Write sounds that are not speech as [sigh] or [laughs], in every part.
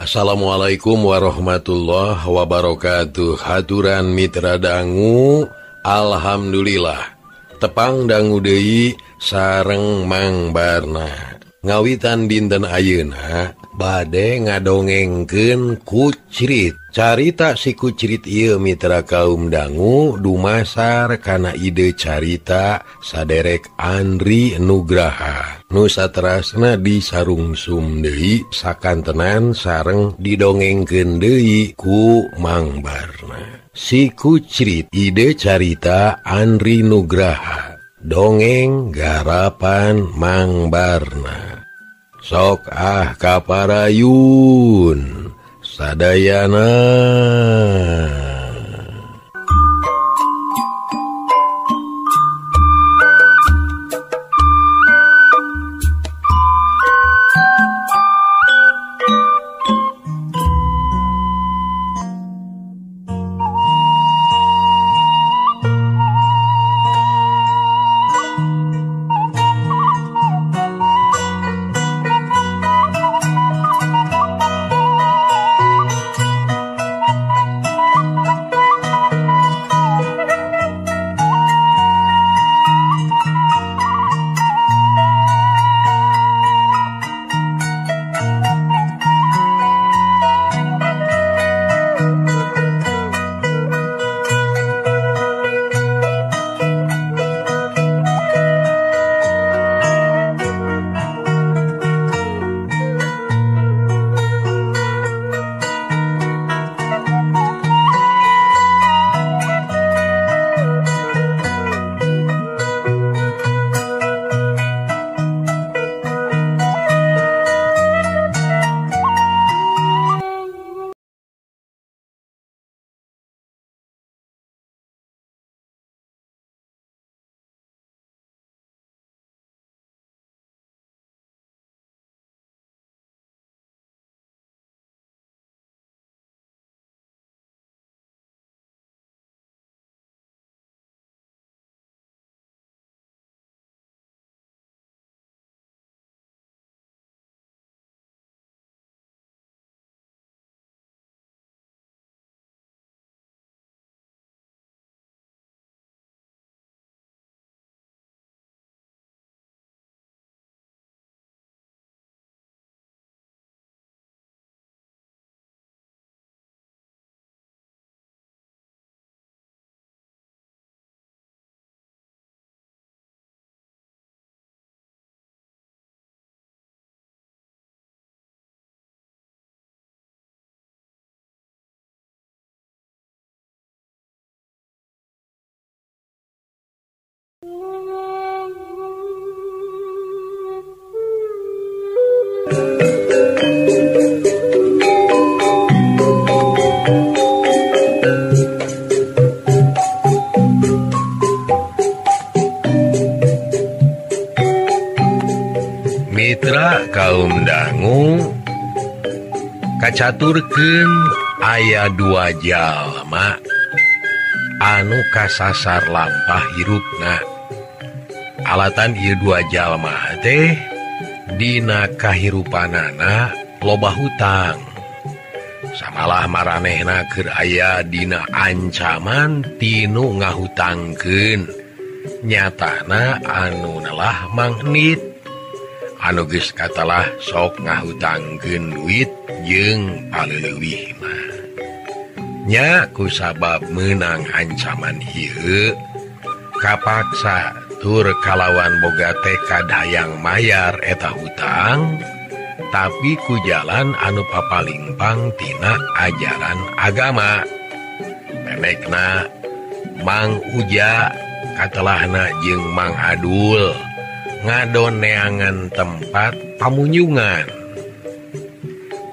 Assalamualaikum warahmatullahi wabarakatuh. Haturan Mitra dangu Alhamdulillah. Tepang dangu Dei sareng Mang Barna. ngawitan dinten Ayeuna bade ngadongengken kucrit. Carita si kucrit il Mitra kaum dangu dumasar kana ide carita saderek Andri Nugraha. Nusa Trasna di sarung Sumdei sakantenan sareng didongengken Dei ku Mangbarna siku cirit ide carita Andri Nugraha. dongeng garapan Mang Barna. Sok ah kaparayun sadayana. diaturkan ayah dua jalma anu kasasar lampah hirupna. Alatan I dua jalma teh Dina kahirupanana loba hutang. Samalah maranehna naker aya Dina ancaman tinu ngahutangken nyatana anu anulah magnet anuges katalah sok ngahutangken duit. jeng alewihmahnyaku sabab menang ancaman hiu kapaksa tur kalawan boga TK hayang mayar eta hutang. Tapi ku jalan anu papalingpangtina ajaran agama. Menekna Mang Uja katalahna jeng Mang Adul ngadon neangan tempat pamunyungan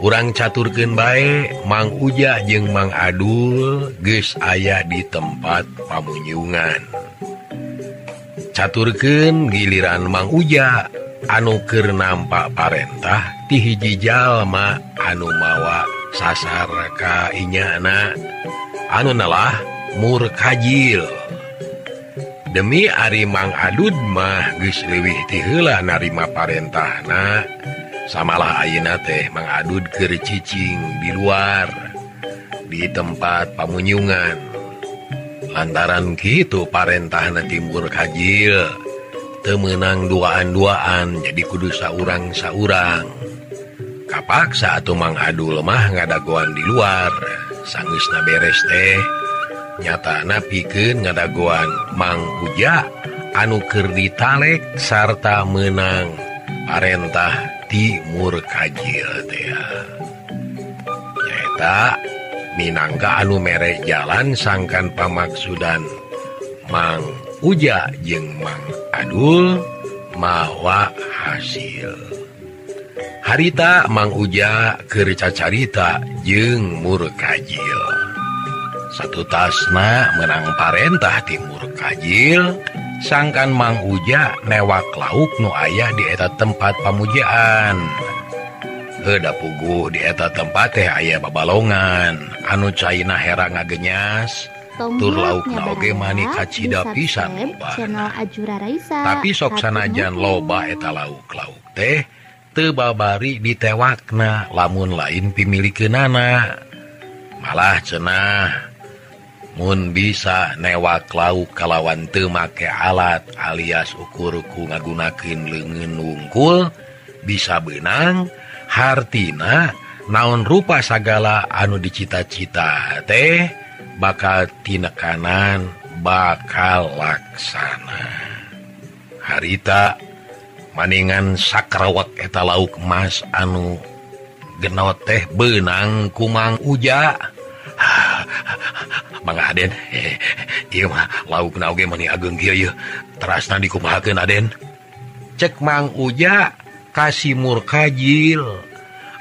urang caturken baik Mang Uja jeung Mang Adul guys ayah di tempat pamunyungan caturken giliran Mang Uja anuker nampak parentah tihiji Jalma anu mawa sasar anu nalah murkajil demi Ari Mang Adudmah guys liwih tila narima parentah nah samalah Ayeuna teh mengadud kecicing di luar di tempat pamunyungan lantaran gitu Parentahna Timur Hajil temenang duaan-duaan jadi kudu saurang saurang kapaksa atau mangadu lemah ngadaguan di luar sangis na beres teh. Nyata napiken ngadaguan Mang Puja anuker ditalek sarta menang Parentah timur Kajilnyata Minangka anu merek jalan sangkan pamaksudan Mang Uja jeung Mang Adul mawa hasil. Harita Mang Uja keca carita jeung murkajil satu tasna menang Partah Timur Kajil dan sangkan Mang Uja newak lauk nu ayah dieta tempat pamujaan. Heda pugu dieta tempat teh ayah babalongan. Anu China hera ngagenyas tur lauk naoge mani kacita pisan. tapi soksanajan loba eta lauk lauk teh tebabari ditewakna. Lamun lain pimilikin nana malah cenah Mun bisa newak lauk kalawan temake alat alias ukurku ngagunakin lengen wungkul bisa benang hartina naon rupa sagala anu dicita-cita teh bakal tinekanan bakal laksana. Harita maningan sakrawak eta lauk emas anu genot teh benang kumang uja. [laughs] Aden. Eh, Terasna dikumahaken Aden. Cek mang uja kasih murkajil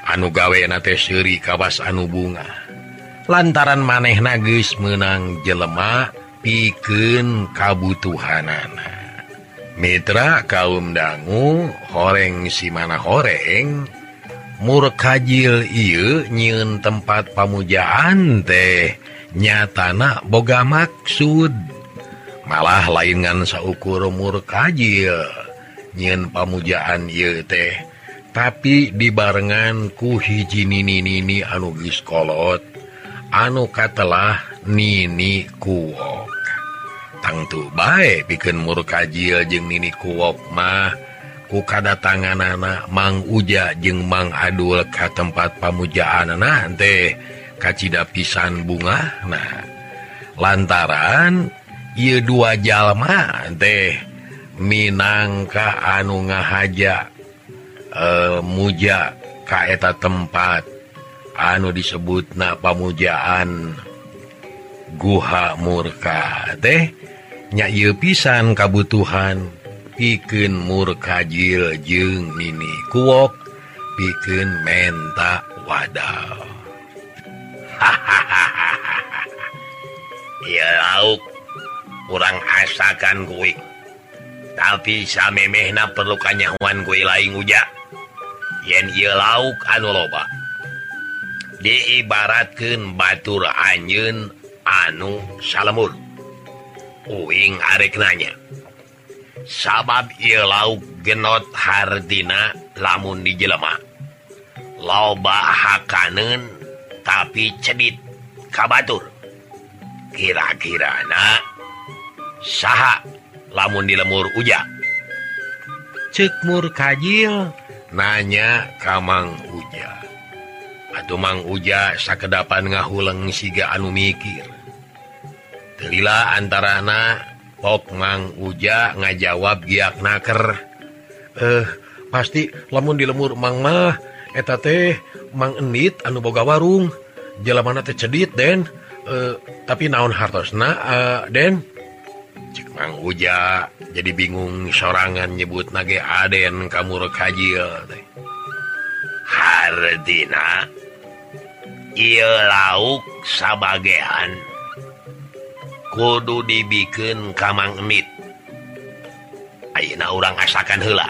anu gawe nate Syri kawas anu bunga. Lantaran maneh nagis menang jelemak piken kabutuhanan Mitra kaum dangu horeng si mana horeng. murkajil I nyiun tempat pamujaan teh. Nyatana boga maksud. Malah lainan saukur murkajil. Nyiin pamujaan il teh. Tapi dibarengan ku hijjininini anugis kolot. Anu katalah Nini kuok. Tangtu baik bikin murkajil jeung Nini kuok mah. kukadatangan anak Mang Uja jeung Mang Adul ke tempat pamujaan anak teh kacita pisan bunga. Nah lantaran ia dua jalma teh Minangka anu ngahaja e, muja kaeta tempat anu disebut na pamujaan guha murka teh nyayu pisan kabutuhan bikin murkajil jeng Nini kuok bikin menta wadah [laughs] hahaha ya lauk. Kurang asakan kue tapi samemehna perlu kanyawan kue lain uja. Yen ia lauk anu loba. Diibaratkan Batur anyun anu Salmur Uing arek nanya sabab lauk genot Hardina lamun dijelema. Loba Hakanen tapi cedit kabatur. Kira-kira anak sah lamun di lemur uja cekmur Kajil. Nanya kamang uja. Atau Mang uja sakedapan ngahuleng siga anu mikir. Terila antara anak Okngang Uja ngajawab giak naker. Eh pasti lamun di lemur mah eta teh mang enit anu boga warung. Jela mana teh cedit Den. Eh, tapi naon hartosna uh, Den? Cekang Uja jadi bingung sorangan nyebut nage Aden kamu rekajil Hardina I lauk sabagehan. kudu dibikin kamang emit. Ayeuna orang asakan hela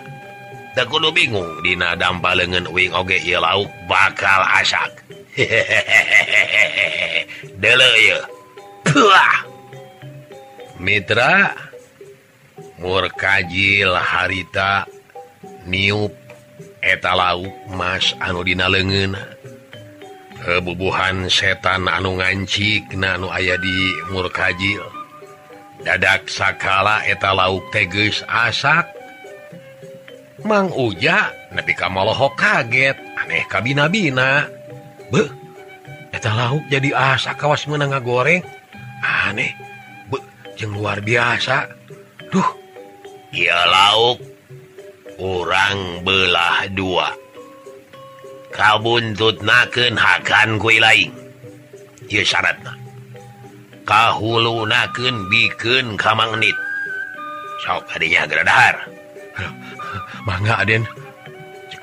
kudu bingung Dina dampa lengan wing oge lauk bakal asak. [laughs] Mitra murkajil harita niup eta lauk Mas anudina lengen kebubuhan setan anu ngancik nanu aya di murkajil dadak sakala eta lauk teges asak. Mang Uja Nabi Kamalho kaget. Aneh kabinabina be eta lauk jadi asak kawas menang goreng aneh be jeng luar biasa. Duh. Ia lauk orang belah dua. kabuntut naken hakan kue lain syarat kahulu naken bikin kamangit sok adanya gerahar [laughs] mangga Aden.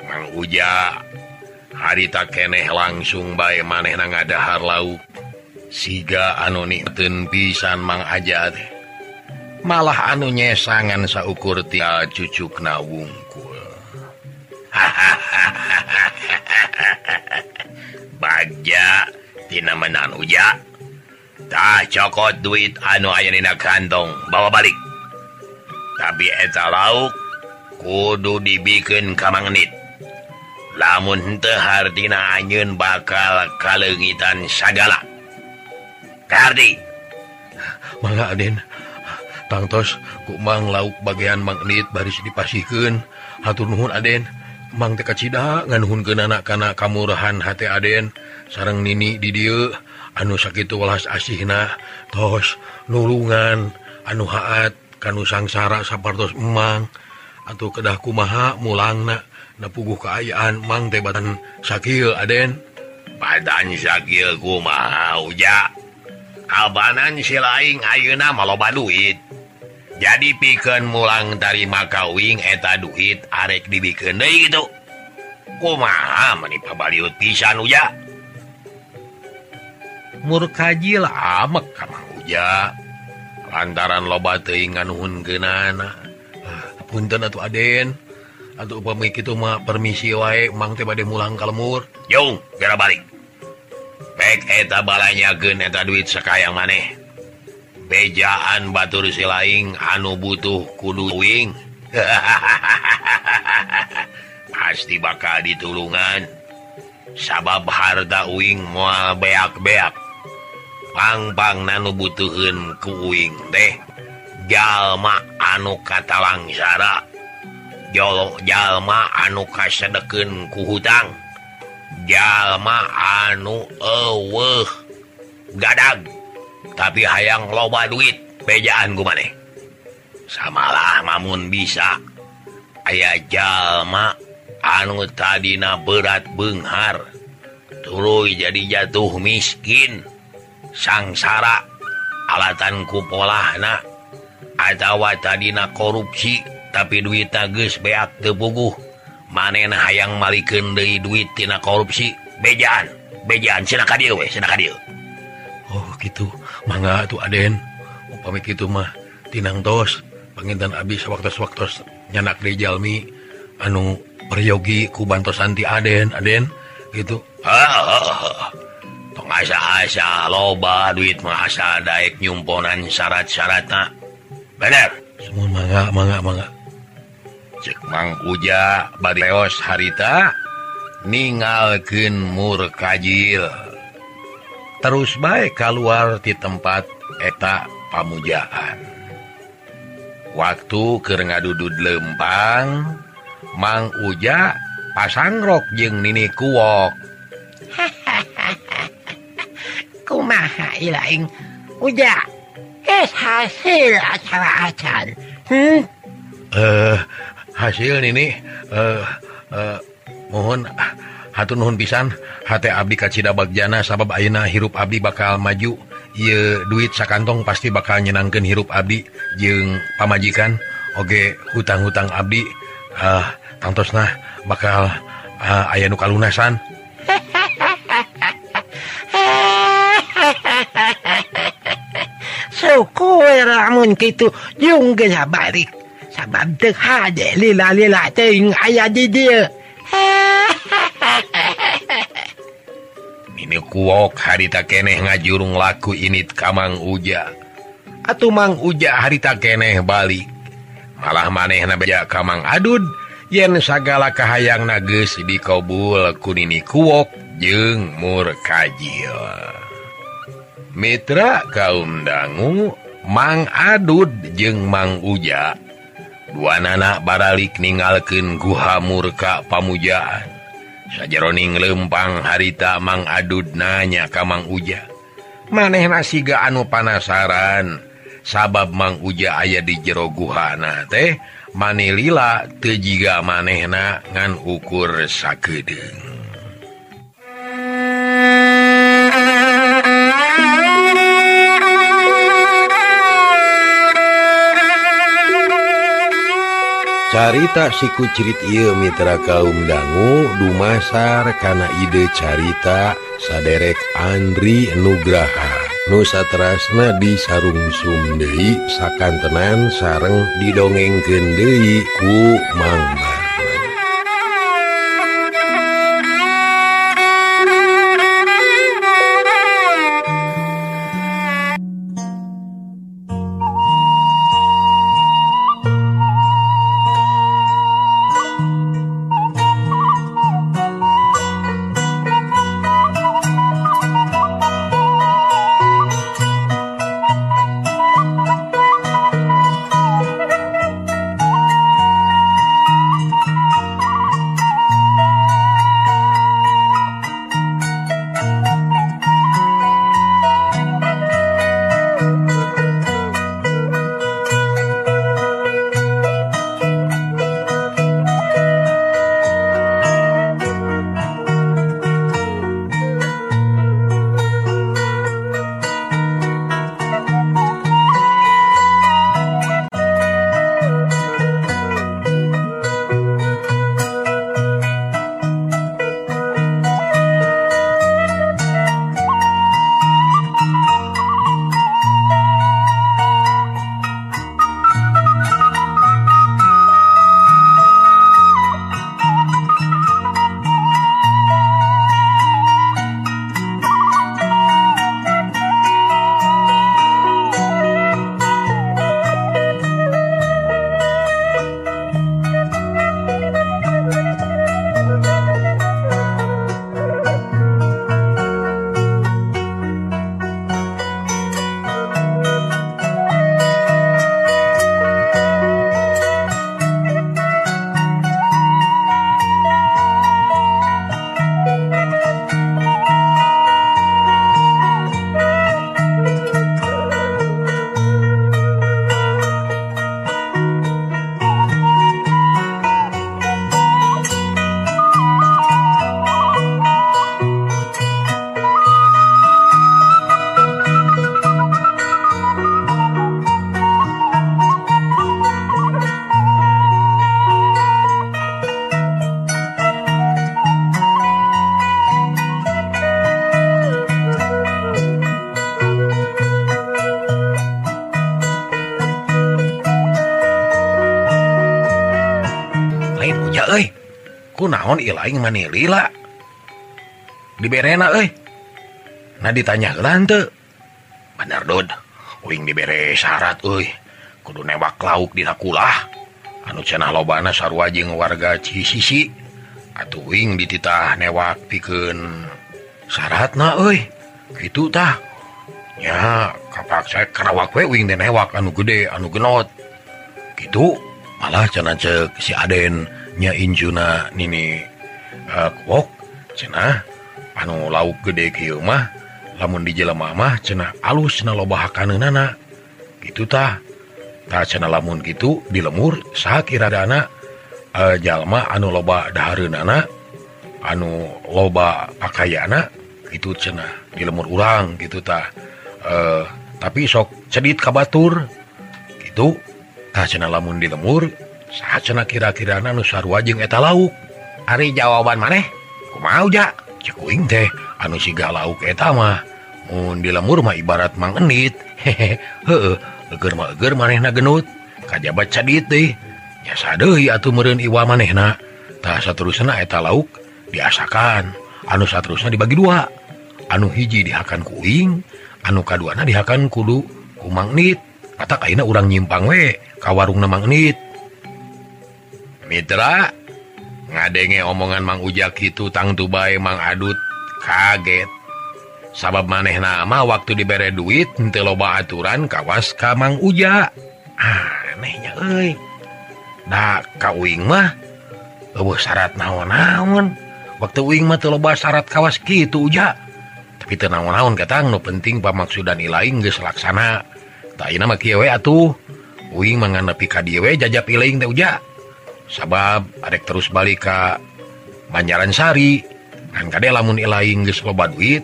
Mang Uja hari tak keneh langsung bay maneh na ngadahar lauk. Siga anu nikten pisan Mang Ajat malah anu nyesangan saukur tia cucuk nawung [laughs] bajatina menan uja. Tak cokot duit anu ayadina kantong bawa balik. Tapi eta lauk kudu dibikin kamangit lamun tehhardina anyun bakal kalengitan sagala. Kardi mala Aden. Tangtos kumang lauk bagian magnet baris dipasikan hatur Nuhun Aden. Mang Tekacita nganhun ke anak-kana kamurahan H Aden. Sarang Nini di dia anu sakit welas asihna tos nulungan anu haat kanu sangsara sapartos emang. Atau kedahku maha mulangna napuguh keayaan Mang tebatan Shakil Aden. Badan Shakilku mau ja abanan silaing Ayeuna maloba duit. jadi piken mulang tarima makawing eta duit arek dibiken deui gitu. Kuma meni Baliut pisan uja? Murkajil amek karena uja. Lantaran loba teingannhun genana punten atau Aden. Atau pemik itu mah permisi wae Mang teh bade mulang kalmur Jong balik. Bek eta balanya geneta duit sekayang maneh. bejaan Batur silaing anu butuh kudu wing. [laughs] Pasti bakal ditulungan. Sabab harta wing mual beak-beak. Pangpang nanu butuhun kuing deh jalma anu kata langsara jolok jalma anu kasedeken ku hutang. Jalma anu eweh gadag. tapi hayang loba duit bejaan gue maneh. Samalah mamun bisa. Ayah jalma anu tadina berat Benghar. Tuluy jadi jatuh miskin. Sangsara alatan polahna. Atawa tadina korupsi tapi duit geus beak tepuguh. Manen hayang malikken dari duittina korupsi bejaan. Bejaan Senaka weh we, ka dieu. Oh gitu. mangga tuh Aden. Upami itu mah tinang tos. Pengintan habis waktu-waktu nyanak di Jalmi. Anu peryogi ku bantosanti Aden Aden. Gitu. Tong asa asa loba duit mah asa daek nyumponan syarat-syaratna. Bener? Semua mangga mangga mangga. Cek Mang Uja barios harita ningalkeun mur kajil terus baik keluar di tempat etak pamujaan. Waktu keur ngadudud lempang mang uja pasangrok jeung Nini kuwok [laughs] kumahaing uja es hasil acara acan hmm? uh, hasil ini uh, eh, uh, eh, mohon hatun Nuhun pisan. Hati Abdi Kacita Bagjana sabab Aina hirup Abdi bakal maju. Ye duit sakantong pasti bakal nyenangkan hirup Abdi jeung pamajikan. Oge hutang-hutang Abdi ah tangtos nah bakal uh, aya nuka lunasan sukuramun gitu jung balik. Sabab teh lila lila ting aya di dia. [laughs] ini kuok harita keneh ngajurung laku init kamang uja. Atuh mang uja harita keneh balik. Malah maneh nabeja kamang adud yen sagala kahayang nages di kobul kunini kuok jeng murkajil Mitra kaum dangu mang adud jeng mang uja. Dua nana baralik ningalken guha murka pamujaan. sajaroning lempang harita Mang Adud nanya Kamang Uja. Maneh nasiga anu panasaran sabab Mang Uja aya di jeroguhana teh manila tejiga manehna ngan ukur sakedeng carita siku cirit il Mitra kaum dangu dumasar karena ide carita saderek Andri Nugraha. Nusa Trasna di sarung Sumdei sakantenan sareng didongeng Gendei ku mangga. naon Ilang Manila diberena eh Nah ditanya lante bener Dod wing diberre syarat Uy kudu newak lauk dilakulah anu cenah lobana sarwajeng warga Cisisi. Atau wing dititah newak piken syarat na Uy gitutah ya kapak saya kerawak wewing dan newak anu gede anu genot. Gitu malah cena cek si Aden nya injuna Nini uh, cenah anu lauk gede kemah lamun di jela mama cenah alus na lobahakan nana gitutah tak cena lamun gitu di lemur Shakirradana uh, jalma anu loba Daharun nana anu loba pakaiana itu cenah di lemur urang gitutah uh, tapi sok cedit kabatur gitu. Tak cena lamun di lemur saatna kira-kira nusarwajeng eta lauk. Ari jawaban maneh? Mau ja cekuing teh anu siga lauk eta mah. Mun di lemur mah ibarat mangenit [laughs] hehe heger maneh manehna genut. Kajaba cadit deh. Jasa sadeui atuh meureun iwa manehna. Tah saterusna eta lauk diasakan. Anu saterusna dibagi dua. Anu hiji dihakan kuing anu kaduana dihakan kudu ku magnit kata kaina urang nyimpang we ka warung mang magnit Mitra ngadenge omongan Mang Ujak itu tang Dubai Mang Adut. Kaget. Sabab maneh nama waktu diberre duit te loba aturan kawas Kamang Uja ah, anehnya ka uing mah syarat naon-naon. Waktu Wingmah loba syarat kawas gitu ja tapi tenang-naun katang nu penting pamaksud dan lain laksana. Tak tuh Wing menganepi KDW jajak piling Uja sabab adek terus balik ke kan ankade lamun Inggris loba duit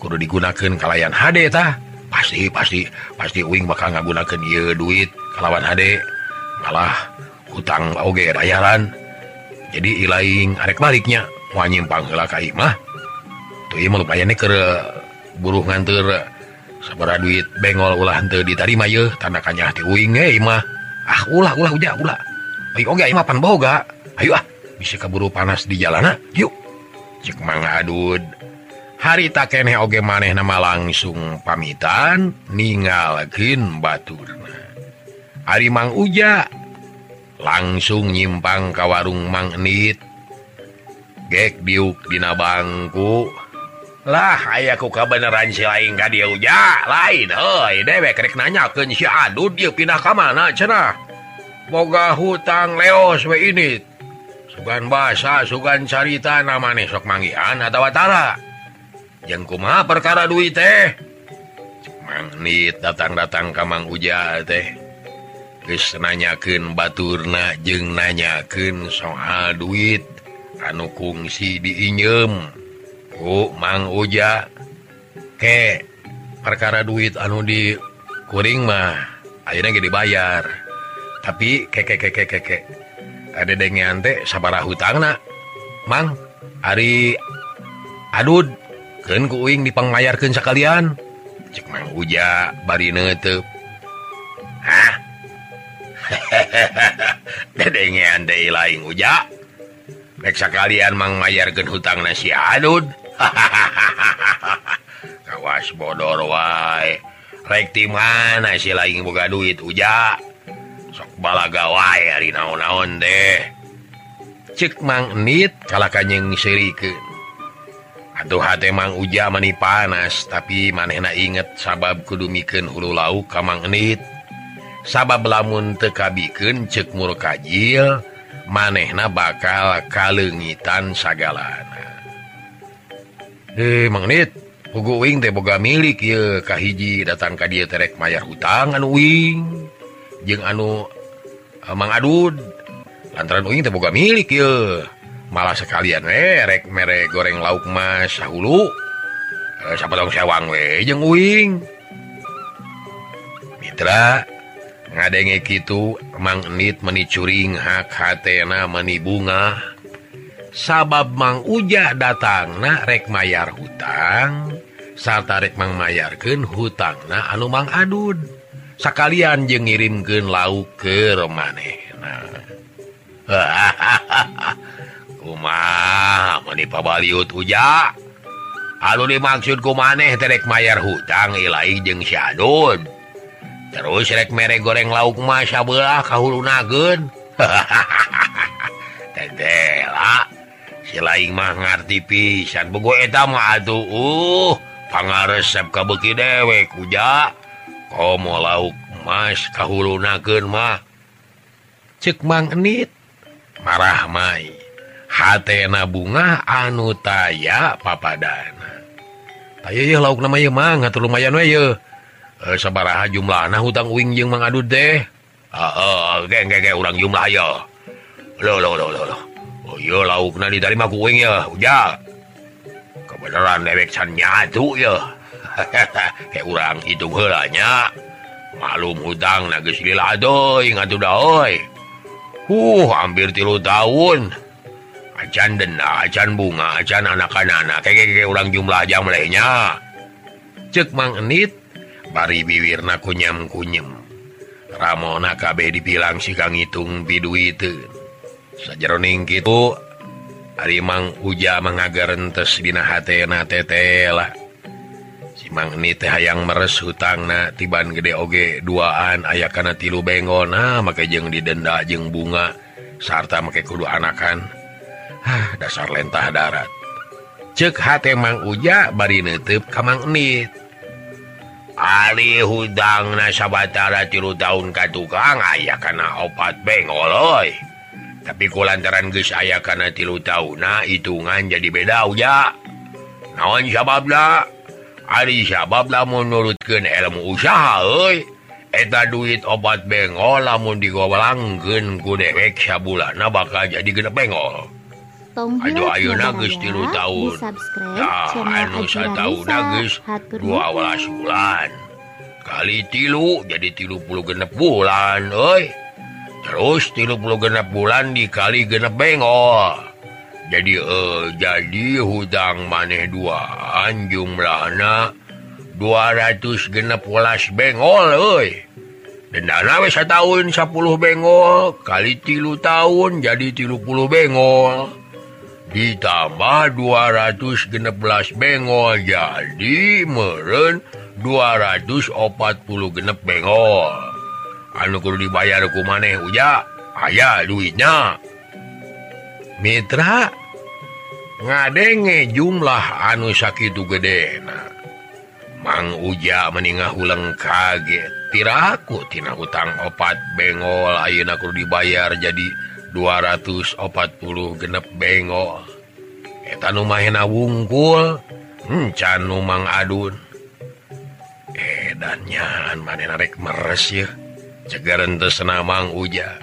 kudu digunakan kalayan HD tah. Pasti pasti pasti wing bakal ngagunakan y duit kalawan HD malah hutang Oge rayaran jadi Iing arek baliknya mau nyimpangla Kaimah lumayan e ke buruh nganter sabar duit bengol ulah ditarima y tanakannya hati wingmah e ah ulah ulah uja ulah. boga Ayo ah bisa keburu panas di jalan yuk. Cek mangadud hari tak kene oge maneh nama langsung pamitan ningalkin Baturna. Hari Mang Uja langsung nyimpang ke warung mangnit gek diuk dina bangku. Lah ayaku kebenaran si lain ka dia uja. Lain dewek rek nanya ke si adud dia pindah ke mana cenah? boga hutang leos we ini sugan bahasa sugan carita nama sok mangian atau watara yang kumaha perkara duit teh? Magnit datang-datang kamang uja teh. Geus nanyaken baturna jeng nanyaken soal duit. Anu kungsi diinyem Oh Mang Uja ke perkara duit anu di kuring mah akhirnya gede dibayar. tapi keke keke keke ada dengante sabara hutang Mang hari adud ken kuing dipangmayarkan sekalian cek mang uja bari neutup hah? [laughs] Dedengean teh lain uja nek sakalian mang mayarkeun hutang nasi adud. [laughs] Kawas bodor wae. Rek ti mana si lain boga duit uja sok balagawa naon-naon deh. Cek magnit kalah kanyeng sirike aduh Mang uja mani panas tapi manehna inget sabab kudumiken hulu lauk kamangnit sabab lamun tekabiken cek mur kajil manehna bakal kalengitan sagalana. Eh magnit hugu wing teh boga milik ye kahiji datang ka dia terek mayar hutangan wing jeung anu eh, emang adud. Lantaran Uing boga milik ye. malah sekalian merek merek goreng lauk Mas sahulu. Eh, siapa tahu sewang we jeung Uing. Mitra ngadenge gitu Mang Enit menicuring hak hatena meni bunga. Sabab Mang Ujah datang na rek mayar hutang. Sarta rek mang mayarkeun hutang na anu Mang Adud. sekalian je ngirimkan lauk ke Romaneh hahaha uja huja. Dimaksud dimaksudku maneh terek Mayyar hutang Ilahi jeung Syadun terus rek mere goreng lauk Masya belah kahulu nagen hahaha silaing mah [laughs] ngerti pisan. Bego etam uh pangaresep kabeki dewek huja. kom lauk Mas kahulu nagen mah. Cek mang enit. Marah mai. Hatna bunga anu taya papadana. Tay lauk namanya mang lumayan we e, sabaraha jumlah nah hutang wing jeung mangadu deh. Uh, uh, orang jumlah yo. Lo lo lo lo oh lauk nanti dari maku wing ya uja. Kebenaran dewek san nyatu ya [laughs] urang hidung helanya malum hudang nadoy daoy uh hampir tilu tahun. Acan denda acan bunga acan anak-anak kayak urang jumlah jam lainnya. Cek mang enit bari biwirna kunyam kunyem Ramona kabeh dibilang si kang ngitung bidu itu sajaroning gitu Harimang uja mengagarentes dinahate na tetelah Cimangni teh hayang meres hutang na tiban gede oge duaan aya kana tilu Bengon. Nah make jeung didenda jeung bunga sarta make kudu anakan. Hah dasar lentah darat. Cek hat emang uja bari nutup kamang enit. Ali hudang nasabatara tilu tahun ka tukang aya kana opat bengoloy tapi kulantaran geus aya kana tilu tahun nah hitungan jadi beda uja. Naon sababna? Ari sabablah menurutkan ilmu usaha eta duit obat bengol lamun digolanggen ku dewek sabula na bakal jadi gede bengol. Aduh ayo nagus tilu tahun. 12 bulan. Kali tilu jadi tilu puluh genep bulan Oi terus tilu puluh genep bulan dikali genep bengol. jadi uh, jadi hudang maneh dua? Anjumlah 200 genep welas Bengol dendana we tahun 10 Bengol kali tilu tahun jadi tilupuluh Bengol. Ditambah 200 genelas Bengol jadi meren 240 genep Bengol. Anukur dibayarku maneh uja? Ayaah duitnya. Mitra? ngadenge jumlah anu sakit gede Mang Uja meninggal ulang kaget tirakutina hutang opat Bengol Ayeuna kur dibayar jadi 240 genep Bengol. Etan lumayan wungkul encan hmm, Mang Adun. Edannya manenrek meresir cegaran tersenamang Uja.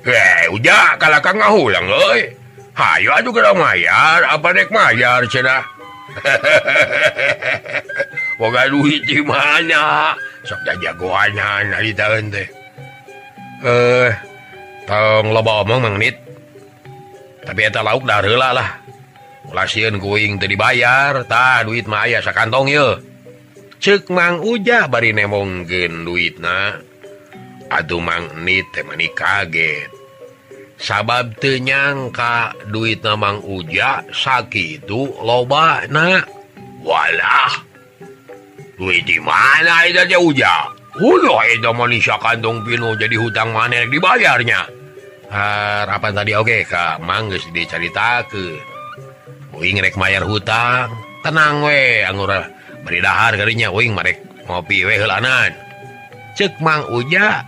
He Uja kalahkah ngahulang loy Hayu aduh kurang mayar apa dek mayar cena [laughs] Boga duit di mana? Sok dah jagoanan hari tahun teh. Eh, tong loba omong menit. Tapi eta lauk dah heula lah. Ulasieun kuing teu dibayar, tah duit mah aya sakantong ye. Ceuk Mang Ujah bari nemongkeun duitna. Aduh Mang Nit teh mani kaget. sabab tenyangka duit namang uja sakit itu loba Walah. Duit di mana aja uja? Indonesia kantong pinu jadi hutang mana yang dibayarnya? Harapan tadi? Oke okay, Kak mangges dicerita ke wing rek mayyar hutang. Tenang we anggura beridahar karinya. Wing merek ngopi wehelanan cek Mang Uja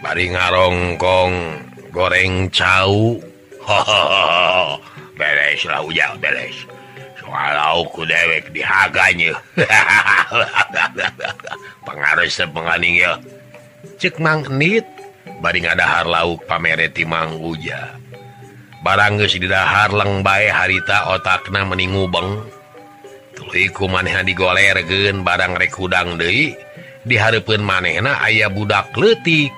bari ngarongkong. goreng cau. [laughs] Bereslah ujang beres. Soalku dewek dihaganya. [laughs] Pengaruh sepenganing ya. Cek mangit baring adahar lauk pamere Mang Uja. Baranggus didahar leng bae harita otakna meningubeng. Tuliku manehna digolergen barang rek hudang Dei diharapun manehna ayah budak letik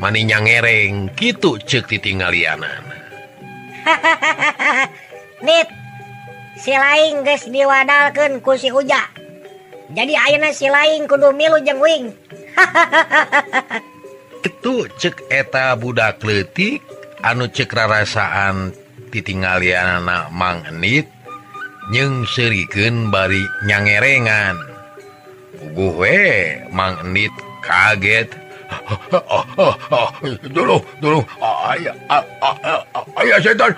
maninya ngereng gitu cek ditinggalian [laughs] silain guys diwadalkan kusi uja. Jadi ayeuna silain kudu milu jeung wing. [laughs] Itu cek eta budak letik anu cek rarasaan ditinggalian anak mang enit nyeng seriken bari nyangerengan. Puguh we mang enit kaget. Durun, durun. Aya, aya setan.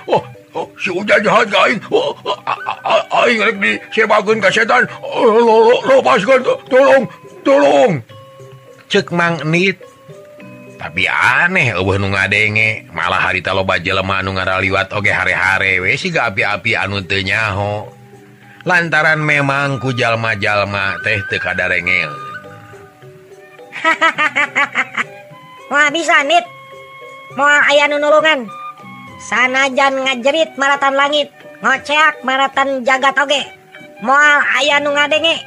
Si hujan jahat ka aing. Aing rek di sebagun ka setan. Lepaskan, tolong, tolong. Cek Mang Nit. Tapi aneh eueuh nu ngadenge, malah harita loba jelema nu ngaraliwat oge hare-hare we siga api-api anu teu nyaho. Lantaran memang ku jalma-jalma teh teu kadarengel. [laughs] Wah bisa nit mau nu nunulungan sanajan ngajerit maratan langit ngoceak maratan jagat oge moal ayah nu ngadenge.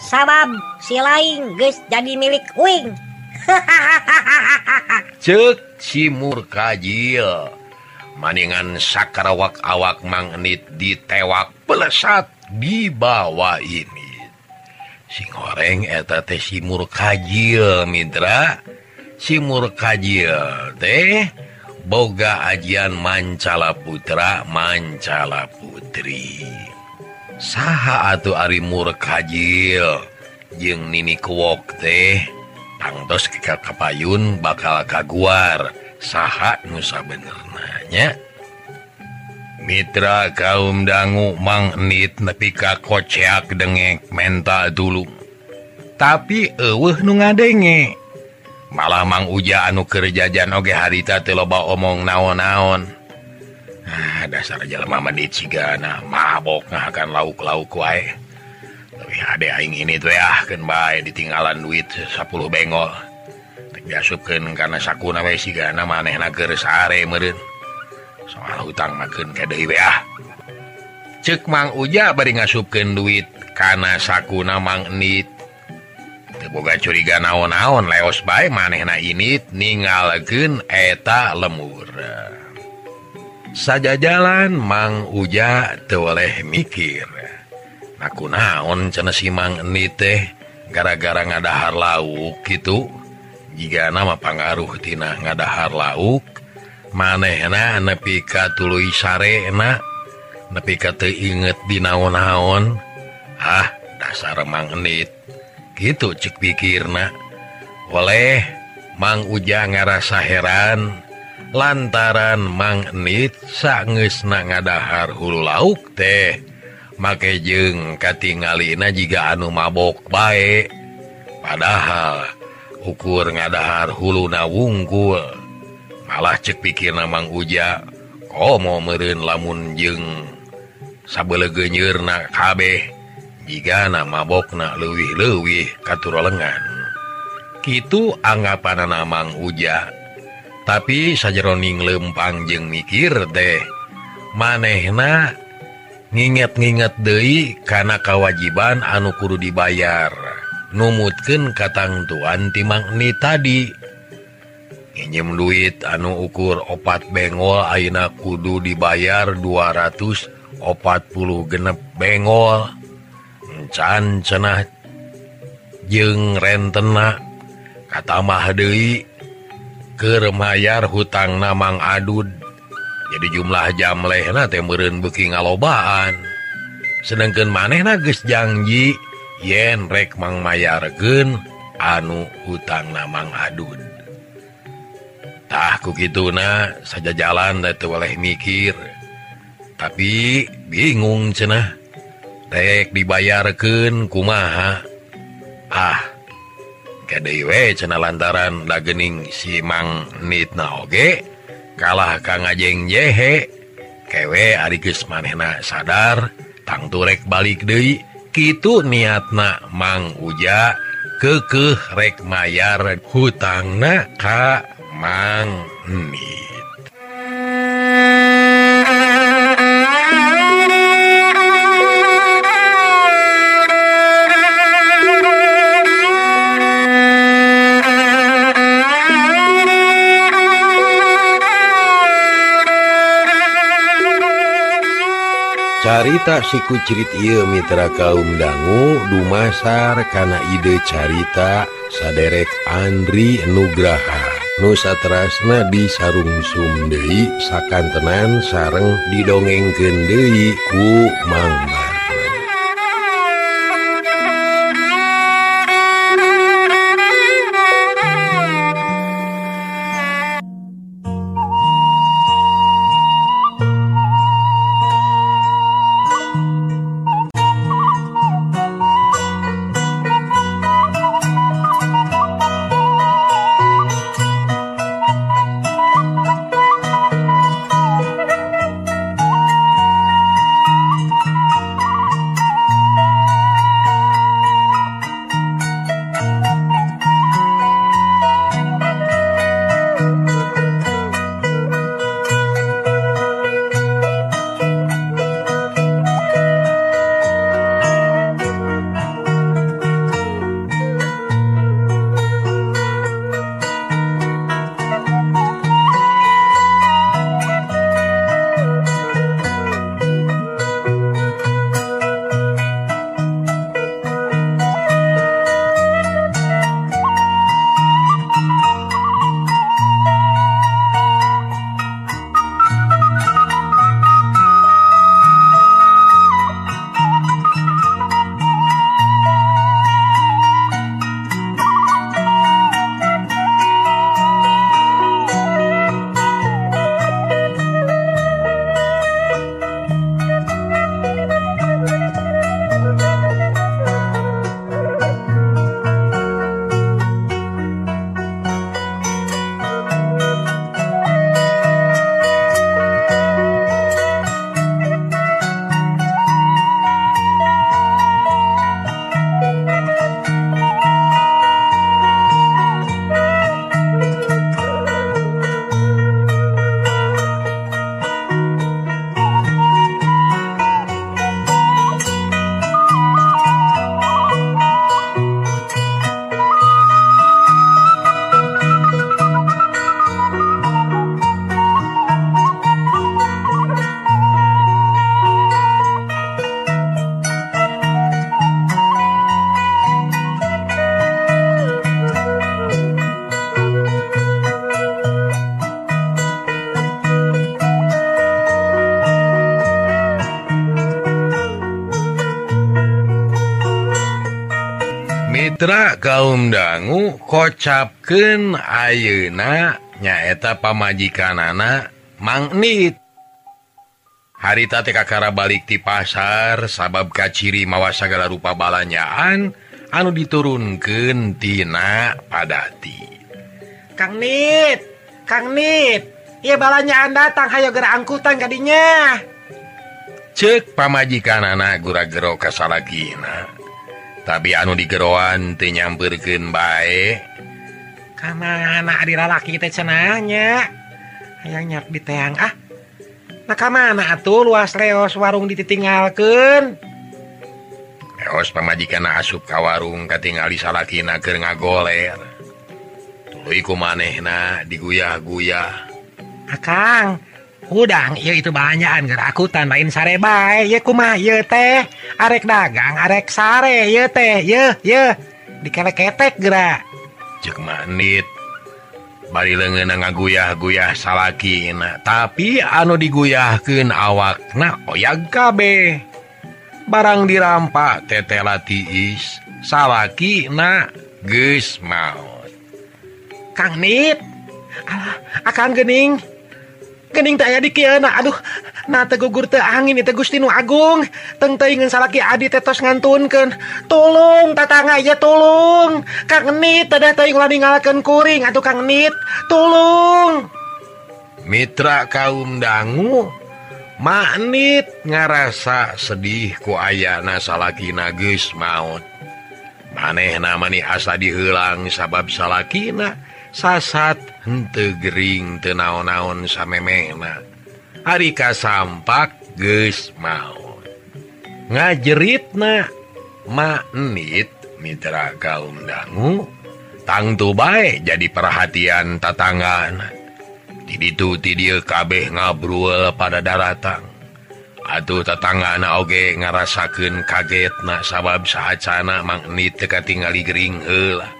Sabab si lain geus jadi milik wing. [laughs] Cek cimur kajil maningan sakarawak awak mangnit ditewak pelesat di bawah ini. si goreng eta teh si murkajil Mitra si murkajil teh boga ajian mancala putra mancala putri saha atau ari murkajil jeung nini kuwok teh tangtos ke kapayun bakal kaguar. Saha nusa bener nanya Mitra kaum dangu mangnit nepi ka koceak dengek mental dulu. Tapi eueuh nu ngadenge. Malah mang uja anu kerjajan oge harita teloba omong naon-naon. Ah, dasar jelema menit sigana mabok akan lauk-lauk wae. Lebih ada aing ini tuh ya kan bae ditinggalan duit 10 bengol. Diasupkeun karena sakuna wae sigana maneh keur sare meren soal hutang makan ke ah. Cek mang uja bari ngasupkan duit karena sakuna mang nit teboga curiga naon-naon leos bae manehna ini ningalken eta lemur. Saja jalan mang uja tewaleh mikir aku naon cene si mang enit teh gara-gara ngadahar lauk gitu? Jika nama pengaruhtina ngadahar lauk maneh nepi ka tulu sare enak nepi teu inget di naon-naon. Ah dasar magnet gitu cek pikir nah oleh mang uja ngarasa heran lantaran magnet sangesna ngadahar hulu lauk teh. Make jeng katingalina jika anu mabok baik padahal ukur ngadahar hulu na wungkul malah cek pikir namang uja oh, komo meureun merin lamun jeng sabelegenyerna kabeh jika nama bokna lewih-lewih katur lengan Kitu anggapan namang uja. Tapi sajeroning lempang jeng mikir teh manehna nginget-nginget Dei karena kewajiban anu kudu dibayar. Numutken katang tuan timang ini tadi. pinjem duit anu ukur opat Bengol Aina kudu dibayar 240 genep Bengol. Can cenah jeng rentena kata Mahdi kemayar hutang Namang Adud. Jadi jumlah jam lehna temurun beki ngalobaan. Sedangkan maneh nages janji yen rek mang mayar gen anu hutang Namang Adud. takut gitu nah saja jalan itu oleh mikir. Tapi bingung cenah tek dibayarkan kumaha? Ah kedewe cena lantaran dagening simang nitna oge kalah kang ajeng jehe. Kewe arigus manehna sadar tang turek balik deui kitu niatna mang uja kekeh rek mayar hutangna ka. Mang tak siku cirit ia Mitra kaum dangu Dumasar karena ide carita saderek Andri Nugraha. nusa terasna di sarung Sumdei sakantenan sareng didongeng Kendeku Mang dangu kocapken ayeuna nyaeta pamajikan anak magnit harita TKkara balik di pasar sabab kaciri mawa segala rupa balanyaan anu diturunkentina padati. Kangnit Kangnit ya balanyaan datang hayo gera angkutan gadinya. Cek pamajikan anak gura-gero kesalagina tapi anu digeroan nyampirkin baik karena anak dilalaki kita cenanya ayanya di teang ah. Maka mana tuh luas leos warung ditinggalkan leos pemajikan asup ka warung katingali salaki nager ngagoler. Tuluy maneh manehna diguyah-guyah akang udang ya itu banyakan gerakutan main sare baikkumah teh. Arek dagang arek sare ye teh ye ye dikelek ketek gerak cek manit. Bari lengan ngaguyah-guyah salaki tapi anu diguyahkeun awakna oyag kabeh barang dirampak tetela tiis salaki na ge maut. Kang nit akan gening Kening tay di Kiana aduh na gugur te angin itu Gustinu Agung. Tengte ingin salaki Adi tetos ngantunkeun. Tolong tatanga ya tolong. Kang Nit tadah teuing ulah ninggalkeun kuring. Atuh Kang Nit tolong. Mitra kaum dangu Maknit ngarasa sedih ku ayana salaki nagus maut. Maneh namani asa dihilang sabab salakina sasat henteu gering tenaon-naon samemena Harika sampak geus mau ngajerit nah manit Mitra kaumdanggu tangtu baik jadi perhatian tatangan. Diditu tidil e kabeh ngabruel pada daratang. Aduh tetangga oge ngarasaken kaget na sabab saatcana magnit teka tinggali Gering hela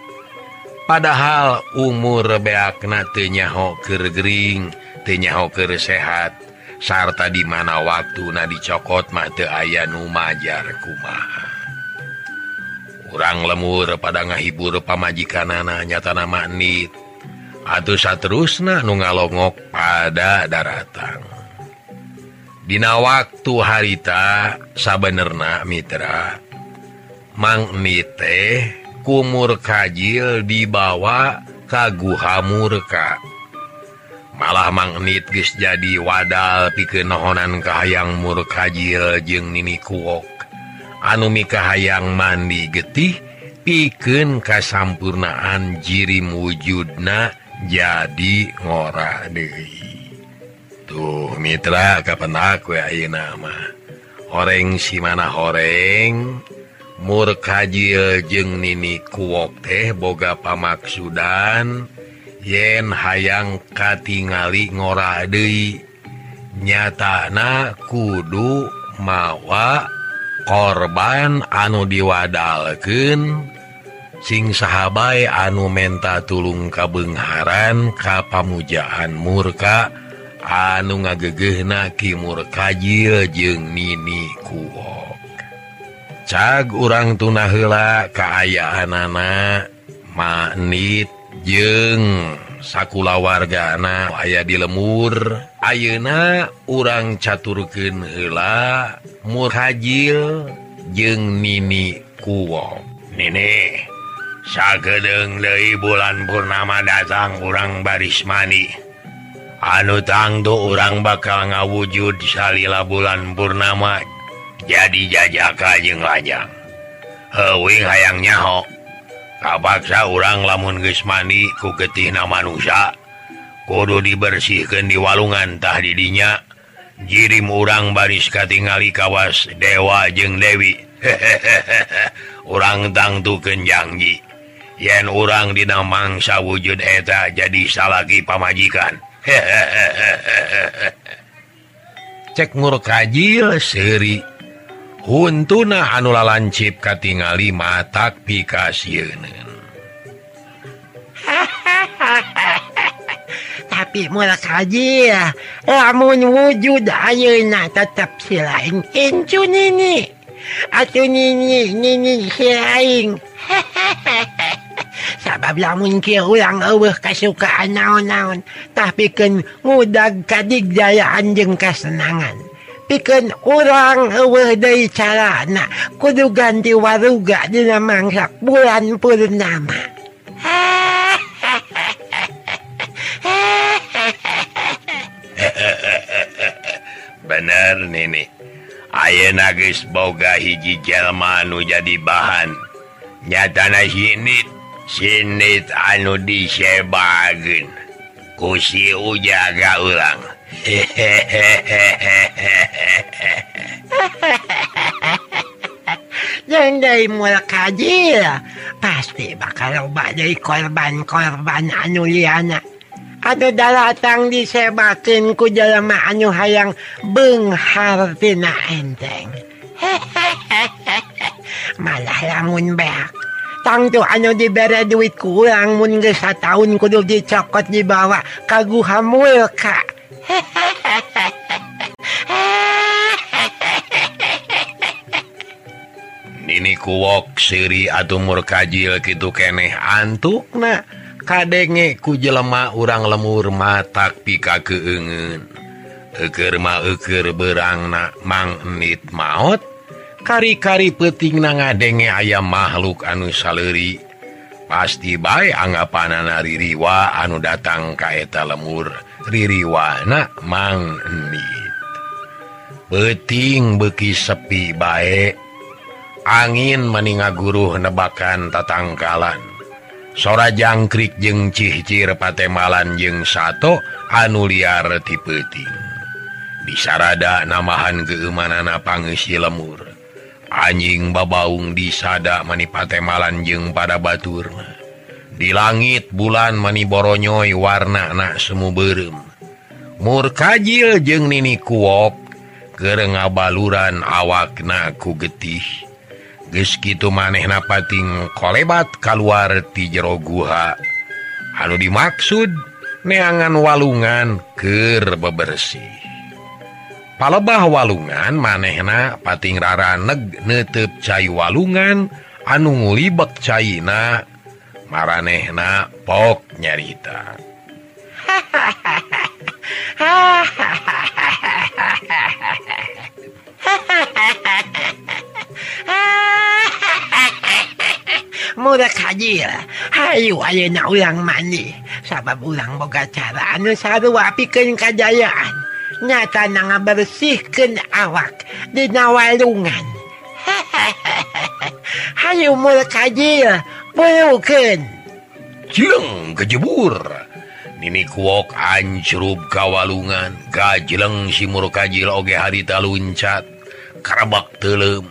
padahal umur beakna tenyaho kegering tenyaho ke sehat. Sarta dimana waktu na dicokot mate aya numajar kumaha. Kurang lemur pada ngahibur pamajikan anaknya tanah manit. Atau saterusna nu ngalongok pada daratan Dina waktu harita sabenerna Mitra. Magnite kumur Kajil dibawa kaguhamurka malah magnet guys jadi wadal pikehonan Kahayang mur Kajil jeung Nini kuok. Anumi hayang mandi getih piken kasampurnaan jirim wujudna jadi ngora Dewi tuh Mitra Kapan aku nama oreng si mana horeng? murkajil jeung Nini kuok teh boga pamaksudan yen hayang katingali ngora Dewi nyatana kudu mawa korban anu diwadalken sing sahabat anu menta tulung kabengharan kapamujaan murka anu ngagegehna Kimur kajil jeung Nini kuok. Cag urang tuna hela keayaan anak manit jeng sakula warga anak aya di lemur. Ayeuna urang caturken hela murhajil jeng Nini kuwo Nene sagedeng dari bulan Purnama datang orang baris mani. Anu tangtu orang bakal ngawujud salila bulan Purnama jadi jajaka jeung lajang. Hewing hayang nyaho kapaksa orang lamun gesmani ku getihna manusia. Kudu dibersihkan di walungan tah didinya. Jirim urang baris katingali kawas dewa jeng Dewi. [laughs] Hehehe orang tangtu kenjanji yen orang dinamangsa wujud eta jadi salahgi pamajikan. Hehehe [laughs] cek murkajil seri huntuna anula lancip katingali mata pikasiun [laughs] tapi mulas haji ya lamun wujud ayeuna tetap silain incu nini. Atuh nini nini silain [laughs] sabab lamun kieu ulang eueuh kasukaan naon-naon tapi keun ngudag kadigdayaan jeung kasenangan. pikeun urang eueuh deui carana kudu ganti waruga dina mangsak bulan purnama. [laughs] Bener Nini Aye nagis boga hiji Jelmanu jadi bahan. Nyatana sinit sinit anu disebagen kusi ujaga ulang [laughs] dari mulaj pasti bakal badai korban-korban anu Liana. Anu datang disebakinku jelama anu hayang Benghartina enteng. [laughs] Malah lamun beak. Tangtu anu dibere duit kurang mun geus sataun kudu dicokot dibawa kaguhamul Kak Nini kuwok siri atumur kajil gitu keneh antuk na. Kadenge ku jelema urang lemur mata pika keengen eker ma eker berang na maut kari-kari peting na ngadenge ayam makhluk anu saleri. Pasti baik anggapan ririwa anu datang kaeta lemur. ririwana mang beting beki sepi baik angin meninga guru nebakan tatangkalan. Sora jangkrik jeng cihcir patemalan jeng satu anu liar tipeting disarada namahan keimanana pangisi lemur. Anjing babaung disada manipatemalan jeng pada baturna. di langit bulan maniboronyoi warna anak semu berem murkajil jeung Nini kuop ke ngabaluran awakna ku getih. Gitu maneh napating kolebat keluar ti jero guha. Hal dimaksud neangan walungan ker bebersih. Palebah walungan manehna pating rara neg netep cai walungan anu ngulibek China maranehna pok nyarita. Mudah haji Hayyu ayeuna ulang mani. Sabab ulang boga cara anu sarua pikeun kajayaan. Nyata na ngabersihkeun awak dina walungan Hayu [laughs] mudah haji Cileng kejebur. Kuok ancurub kawalungan. Kajleng simur kajil oge harita luncat Karabak telem.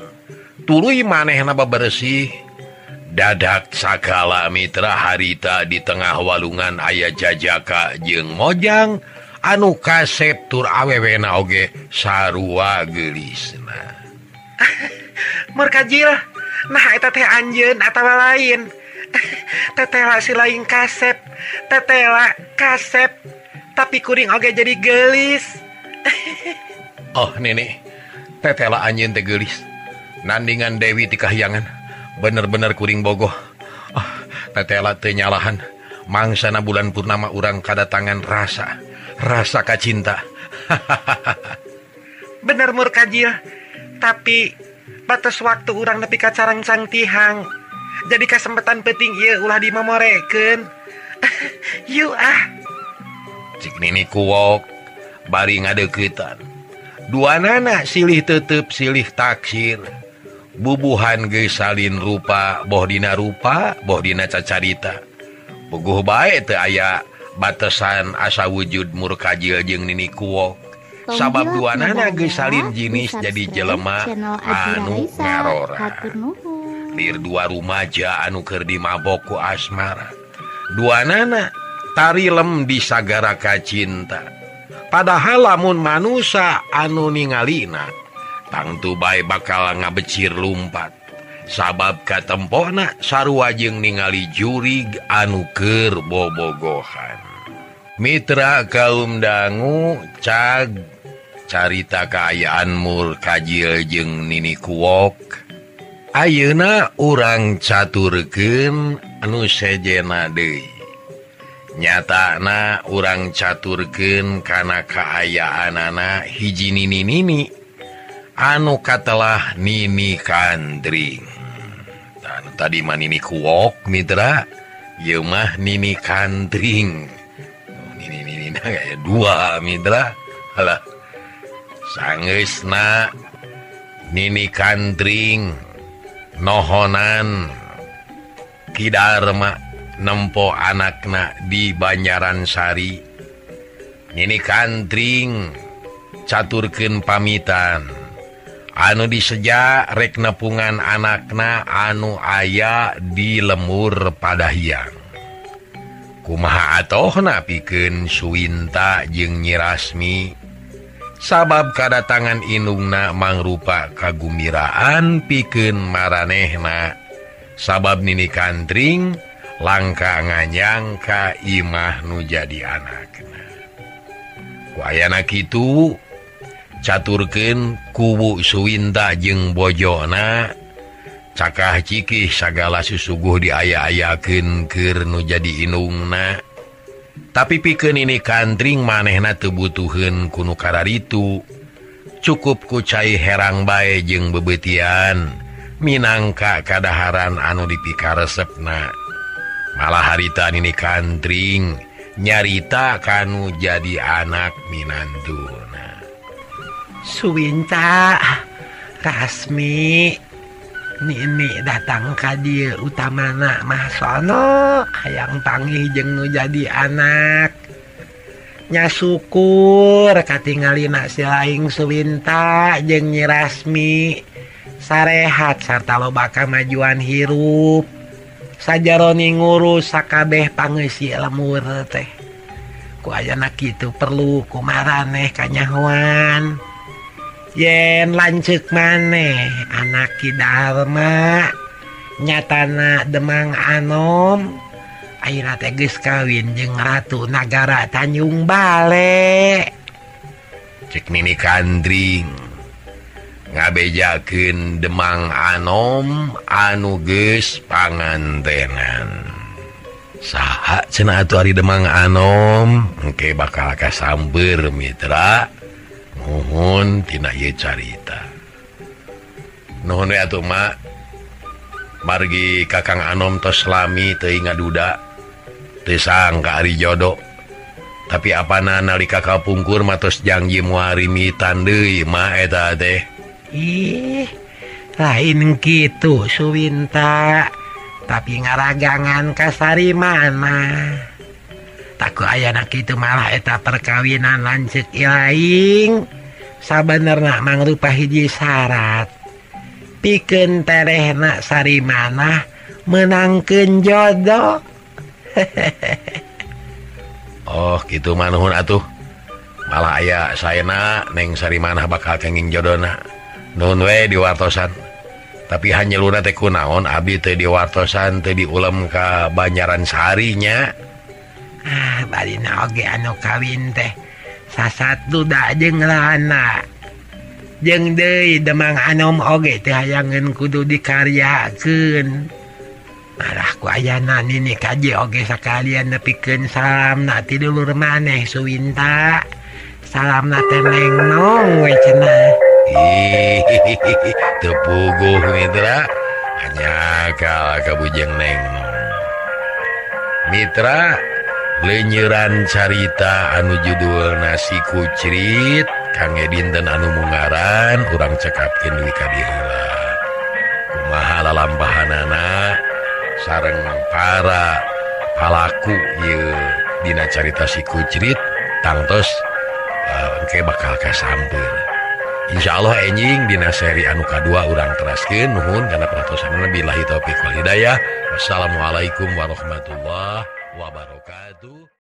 Tulu maneh naba bersih? Dadak sakala Mitra harita di tengah walungan ayah jajaka jeng mojang. Anu kasep tur awewena oge sarua gelisna. [laughs] Murkajil Nahtete Anjun atau lain. [laughs] Tetela si lain kasep. Tetela kasep. Tapi kuring oke jadi gelis. [laughs] Oh nenek Tetela Anjun teh gelis. Nandingan Dewi di Kahyangan. Bener-bener kuring bogoh. Oh, Tetela tenyalahan mangsana bulan Purnama urang kada tangan rasa. Rasa kacinta. Hahaha [laughs] bener murkajil tapi batas waktu urang nepi ka carang-sang tihang. Jadi kesempatan penting ia ulah dimamoreken [laughs] yuk ah. Cik nini kuwok bari ngadeketan dua nana silih tetep silih taksir. Bubuhan gesalin rupa bohdina rupa bohdina cacarita. Puguh baik te aya batasan asa wujud murkajil jeung nini kuwok sabab duana nage salin jinis jadi jelema anu ngarora lir dua rumaja anu keur di ku asmara. Dua nana tari lem di sagara kacinta. Padahal lamun manusia anu ningalina tangtu bae bakal ngabecir lumpat. Sabab katempona sarwajeng ningali jurig anu keur bobogohan. Mitra kaum dangu cag carita keayaan mur kajil jeung Nini kuok. Ayeuna urang caturken anu sejena De nyatana urang caturken karena keayaan anak hiji Nini Nini. Anu katalah Nini kandring. Dan tadi man ini kuok Mitra Yemah Nini kandring. Nini, Nini, nah, [laughs] dua Mitra halah. sangesna Nini kantring nohonan Kidarma nempo anakna di Banjaran Sari. Nini kantring caturken pamitan. Anu diseja rek nepungan anakna anu aya di lemur pada hiang kumaha atau na piken Suwinta jeung nyirasmi. sabab kedatangan inungna mangrupa kagumiraan piken maranehna. Sabab nini kantring langka nganyangka Imah nu jadi anak wayana itu caturken kubu Suwinta jeung Bojona cakah Cikih sagala susuguh diaya-ayaken Kernu jadi inungna. tapi piken ini kantring manehna tebutuhan kuno kar itu cukup kucai herang bae jeung bebetian. Minangka kadaharan anu dipikar resepna malah harita ini kantring nyarita kanu jadi anak Minantuna Suwinta rasmi. Nini datang Kadir utama anak Masono hayang panggih jeng nu jadi anaknya syukur katingalina silaing Suwinta jeng nyirasmi sarehat serta lobaka majuan hirup. Sajaroni ngurus sakabeh pangisi lemur teh. Ku aja anak itu perlu kumaraneh kanyahuan yen lancek maneh anak Kidharma nyatana Demang Anom. Air teges kawin jeung Ratu Nagara Tanjung Bale. Cek Nini Kandring ngabejaken Demang Anom anuges pangantenan saha cenah atuh ari Demang Anom engke bakal kasamber Mitra. mohontinarita nuhunma margi kakang Anom tos lami teinga duda tesang ke Ari jodoh. Tapi apa na nalika kapungkur matos janji muharimi tandei ma eta teh? Ih lain gitu Suwinta. Tapi ngaragangan kasari mana takut ayah anak itu malah eta perkawinan lanjut ilaing. sabenerna mangrupa hiji syarat. Piken terehna Sari mana menangkan jodoh. [laughs] Oh gitu manhun atuh. Malah aya sayana neng Sari mana bakal kenging jodona nun we diwartosan. Tapi hanya luna teh kunaon Abi teh diwartosan teh diulam ke Banjaran Sarinya. Ah bari oge anu kawin teh. sasatuda jeung lana jeng De Demang Anom Oge hayangan kudu dikaryaken marahku ayana ini kaji Oge sekalian nepiken salam nati dulur maneh Suwinta salam na temengong tepuguh Mitra. Hanya kal kabujeng neng Mitra lenyeran carita anu judul nasi kucrit kangge dinten anu Mugaran kurang cekapkin Wikadila mahala lampahanana sareng para palaku Dina carita si kucrit tangtos uh, eh, bakal kasampir Insya Allah enjing Dina seri anu K2 urang teraskeun Nuhun karena peratusan lebih lahi topik Walidayah Wassalamualaikum warahmatullahi wabarakatuh